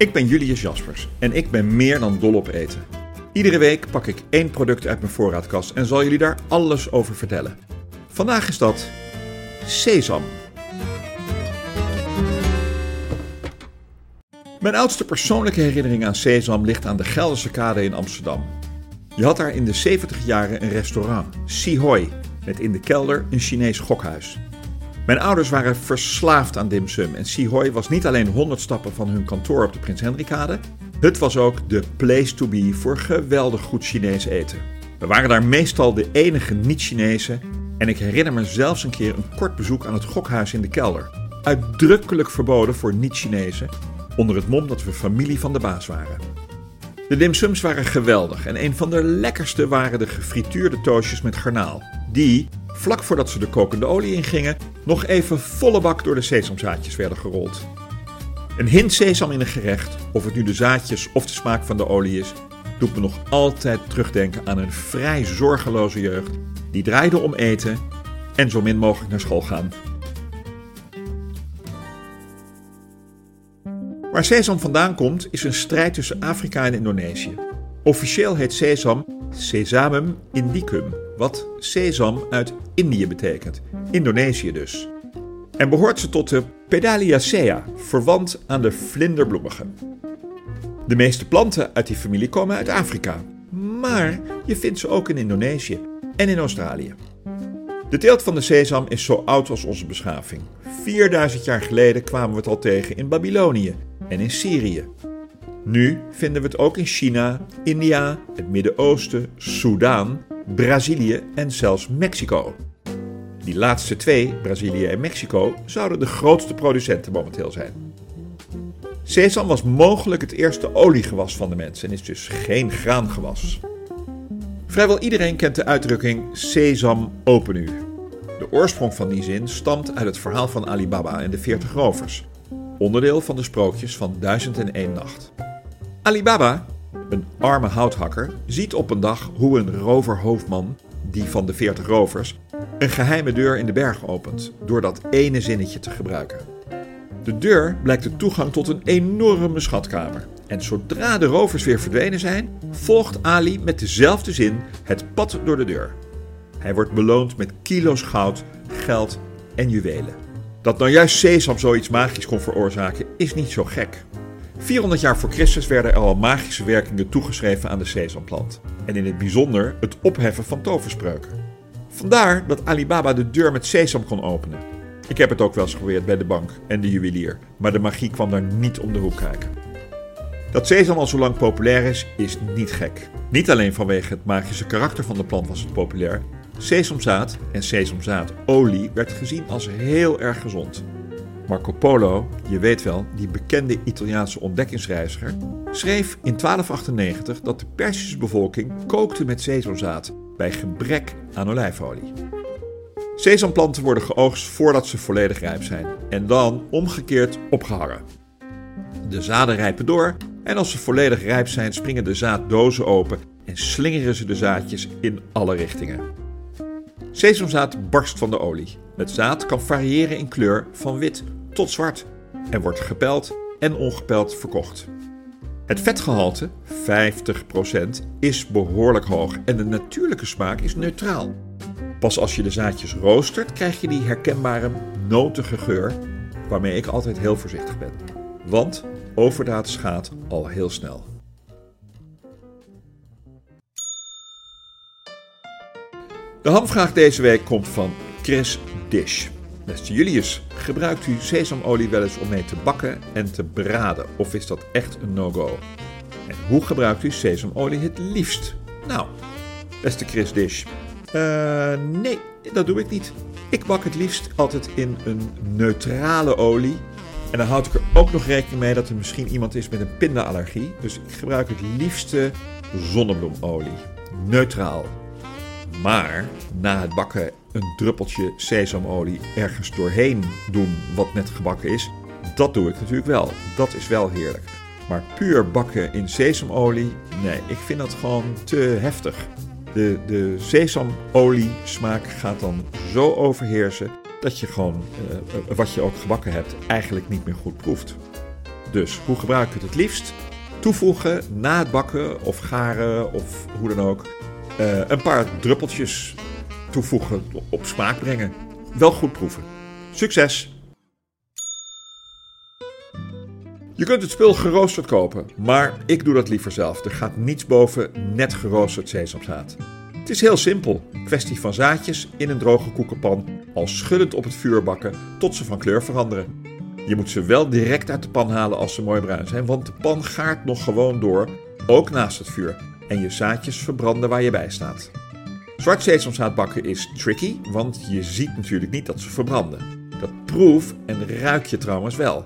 Ik ben Julius Jaspers en ik ben meer dan dol op eten. Iedere week pak ik één product uit mijn voorraadkast en zal jullie daar alles over vertellen. Vandaag is dat sesam. Mijn oudste persoonlijke herinnering aan sesam ligt aan de Gelderse Kade in Amsterdam. Je had daar in de 70 jaren een restaurant, Sihoi, met in de kelder een Chinees gokhuis. Mijn ouders waren verslaafd aan dimsum en Sihoi was niet alleen 100 stappen van hun kantoor op de Prins Hendrikade, het was ook de place to be voor geweldig goed Chinees eten. We waren daar meestal de enige niet-Chinezen en ik herinner me zelfs een keer een kort bezoek aan het gokhuis in de kelder. Uitdrukkelijk verboden voor niet-Chinezen, onder het mom dat we familie van de baas waren. De dimsums waren geweldig en een van de lekkerste waren de gefrituurde toastjes met garnaal. Die, vlak voordat ze de kokende olie ingingen, nog even volle bak door de sesamzaadjes werden gerold. Een hint sesam in een gerecht, of het nu de zaadjes of de smaak van de olie is, doet me nog altijd terugdenken aan een vrij zorgeloze jeugd die draaide om eten en zo min mogelijk naar school gaan. Waar sesam vandaan komt is een strijd tussen Afrika en Indonesië. Officieel heet sesam Sesamum indicum, wat sesam uit Indië betekent, Indonesië dus. En behoort ze tot de Pedaliacea, verwant aan de vlinderbloemige. De meeste planten uit die familie komen uit Afrika, maar je vindt ze ook in Indonesië en in Australië. De teelt van de sesam is zo oud als onze beschaving. 4000 jaar geleden kwamen we het al tegen in Babylonië en in Syrië. Nu vinden we het ook in China, India, het Midden-Oosten, Soudaan, Brazilië en zelfs Mexico. Die laatste twee, Brazilië en Mexico, zouden de grootste producenten momenteel zijn. Sesam was mogelijk het eerste oliegewas van de mens en is dus geen graangewas. Vrijwel iedereen kent de uitdrukking sesam open u. De oorsprong van die zin stamt uit het verhaal van Ali Baba en de 40 rovers, onderdeel van de sprookjes van 1001 Nacht. Ali Baba, een arme houthakker, ziet op een dag hoe een roverhoofdman, die van de 40 rovers, een geheime deur in de berg opent door dat ene zinnetje te gebruiken. De deur blijkt de toegang tot een enorme schatkamer. En zodra de rovers weer verdwenen zijn, volgt Ali met dezelfde zin het pad door de deur. Hij wordt beloond met kilo's goud, geld en juwelen. Dat nou juist sesam zoiets magisch kon veroorzaken, is niet zo gek. 400 jaar voor Christus werden er al magische werkingen toegeschreven aan de sesamplant. En in het bijzonder het opheffen van toverspreuken. Vandaar dat Alibaba de deur met sesam kon openen. Ik heb het ook wel eens geprobeerd bij de bank en de juwelier, maar de magie kwam daar niet om de hoek kijken. Dat sesam al zo lang populair is, is niet gek. Niet alleen vanwege het magische karakter van de plant was het populair. Sesamzaad en sesamzaadolie werd gezien als heel erg gezond. Marco Polo, je weet wel, die bekende Italiaanse ontdekkingsreiziger, schreef in 1298 dat de Perzische bevolking kookte met sesamzaad bij gebrek aan olijfolie. Sesamplanten worden geoogst voordat ze volledig rijp zijn en dan omgekeerd opgehangen. De zaden rijpen door en als ze volledig rijp zijn springen de zaaddozen open en slingeren ze de zaadjes in alle richtingen. Sesamzaad barst van de olie. Het zaad kan variëren in kleur van wit tot zwart en wordt gepeld en ongepeld verkocht. Het vetgehalte, 50%, is behoorlijk hoog en de natuurlijke smaak is neutraal. Pas als je de zaadjes roostert, krijg je die herkenbare notige geur, waarmee ik altijd heel voorzichtig ben. Want overdaad schaadt al heel snel. De hamvraag deze week komt van Chris Dish. Beste Julius, gebruikt u sesamolie wel eens om mee te bakken en te braden? Of is dat echt een no-go? En hoe gebruikt u sesamolie het liefst? Nou, beste Chris Dish. Uh, nee, dat doe ik niet. Ik bak het liefst altijd in een neutrale olie. En dan houd ik er ook nog rekening mee dat er misschien iemand is met een pindaallergie. Dus ik gebruik het liefste zonnebloemolie. Neutraal. Maar na het bakken een druppeltje sesamolie ergens doorheen doen wat net gebakken is, dat doe ik natuurlijk wel. Dat is wel heerlijk. Maar puur bakken in sesamolie, nee, ik vind dat gewoon te heftig. De, de sesamolie smaak gaat dan zo overheersen dat je gewoon uh, wat je ook gebakken hebt eigenlijk niet meer goed proeft. Dus hoe gebruik ik het het liefst? Toevoegen na het bakken of garen of hoe dan ook. Uh, een paar druppeltjes toevoegen, op smaak brengen. Wel goed proeven. Succes! Je kunt het spul geroosterd kopen, maar ik doe dat liever zelf. Er gaat niets boven net geroosterd sesamzaad. Het is heel simpel. Kwestie van zaadjes in een droge koekenpan, al schuddend op het vuur bakken tot ze van kleur veranderen. Je moet ze wel direct uit de pan halen als ze mooi bruin zijn, want de pan gaart nog gewoon door, ook naast het vuur. En je zaadjes verbranden waar je bij staat. Zwart sesamzaad bakken is tricky, want je ziet natuurlijk niet dat ze verbranden. Dat proef en ruik je trouwens wel.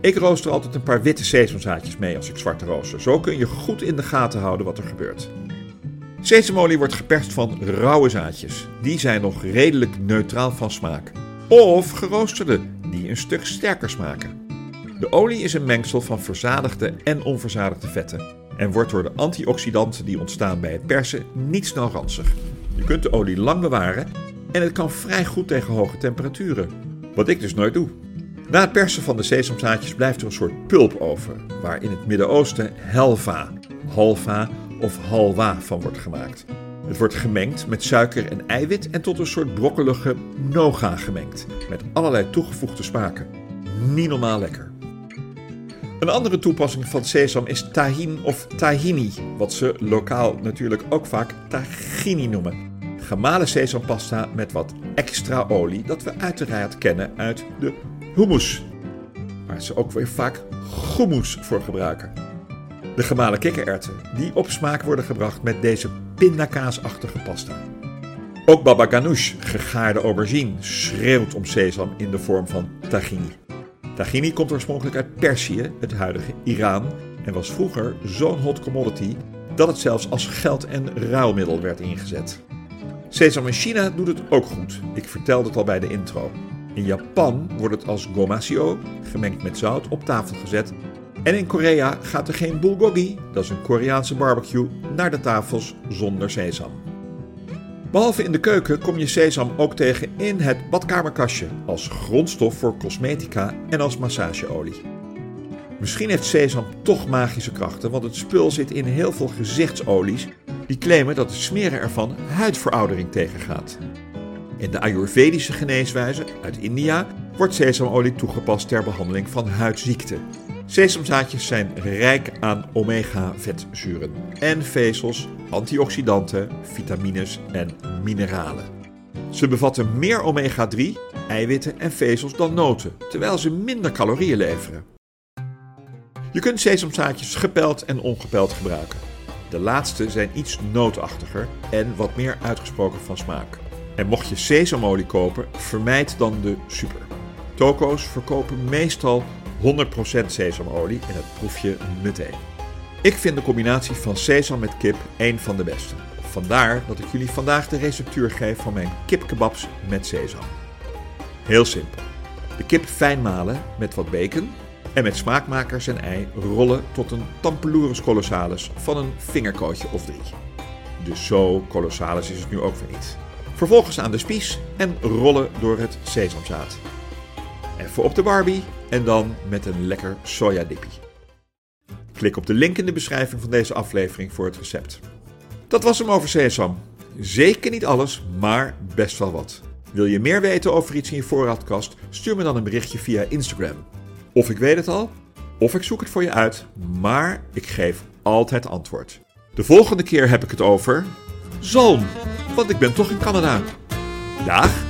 Ik rooster altijd een paar witte sesamzaadjes mee als ik zwarte rooster. Zo kun je goed in de gaten houden wat er gebeurt. Sesamolie wordt geperst van rauwe zaadjes. Die zijn nog redelijk neutraal van smaak. Of geroosterde, die een stuk sterker smaken. De olie is een mengsel van verzadigde en onverzadigde vetten en wordt door de antioxidanten die ontstaan bij het persen niet snel ransig. Je kunt de olie lang bewaren en het kan vrij goed tegen hoge temperaturen. Wat ik dus nooit doe. Na het persen van de sesamzaadjes blijft er een soort pulp over, waar in het Midden-Oosten helva, halva of halwa van wordt gemaakt. Het wordt gemengd met suiker en eiwit en tot een soort brokkelige noga gemengd, met allerlei toegevoegde smaken. Niet normaal lekker. Een andere toepassing van sesam is tahin of tahini, wat ze lokaal natuurlijk ook vaak tahini noemen. Gemalen sesampasta met wat extra olie dat we uiteraard kennen uit de hummus, waar ze ook weer vaak hummus voor gebruiken. De gemalen kikkererwten, die op smaak worden gebracht met deze pindakaasachtige pasta. Ook baba ganoush, gegaarde aubergine, schreeuwt om sesam in de vorm van tahini. Tahini komt oorspronkelijk uit Perzië, het huidige Iran, en was vroeger zo'n hot commodity dat het zelfs als geld- en ruilmiddel werd ingezet. Sesam in China doet het ook goed. Ik vertelde het al bij de intro. In Japan wordt het als gomasio, gemengd met zout, op tafel gezet. En in Korea gaat er geen bulgogi, dat is een Koreaanse barbecue, naar de tafels zonder sesam. Behalve in de keuken kom je sesam ook tegen in het badkamerkastje als grondstof voor cosmetica en als massageolie. Misschien heeft sesam toch magische krachten, want het spul zit in heel veel gezichtsolies die claimen dat het smeren ervan huidveroudering tegengaat. In de Ayurvedische geneeswijze uit India wordt sesamolie toegepast ter behandeling van huidziekten. Sesamzaadjes zijn rijk aan omega-vetzuren en vezels, antioxidanten, vitamines en mineralen. Ze bevatten meer omega-3, eiwitten en vezels dan noten, terwijl ze minder calorieën leveren. Je kunt sesamzaadjes gepeld en ongepeld gebruiken. De laatste zijn iets nootachtiger en wat meer uitgesproken van smaak. En mocht je sesamolie kopen, vermijd dan de super. Toko's verkopen meestal 100% sesamolie en het proef je meteen. Ik vind de combinatie van sesam met kip een van de beste. Vandaar dat ik jullie vandaag de receptuur geef van mijn kipkebabs met sesam. Heel simpel. De kip fijn malen met wat bacon en met smaakmakers en ei rollen tot een tampeloerus colossalis van een vingerkootje of drie. Dus zo colossalis is het nu ook weer niet. Vervolgens aan de spies en rollen door het sesamzaad. Even op de Barbie en dan met een lekker sojadippie. Klik op de link in de beschrijving van deze aflevering voor het recept. Dat was hem over sesam. Zeker niet alles, maar best wel wat. Wil je meer weten over iets in je voorraadkast? Stuur me dan een berichtje via Instagram. Of ik weet het al, of ik zoek het voor je uit, maar ik geef altijd antwoord. De volgende keer heb ik het over zalm, want ik ben toch in Canada. Dag!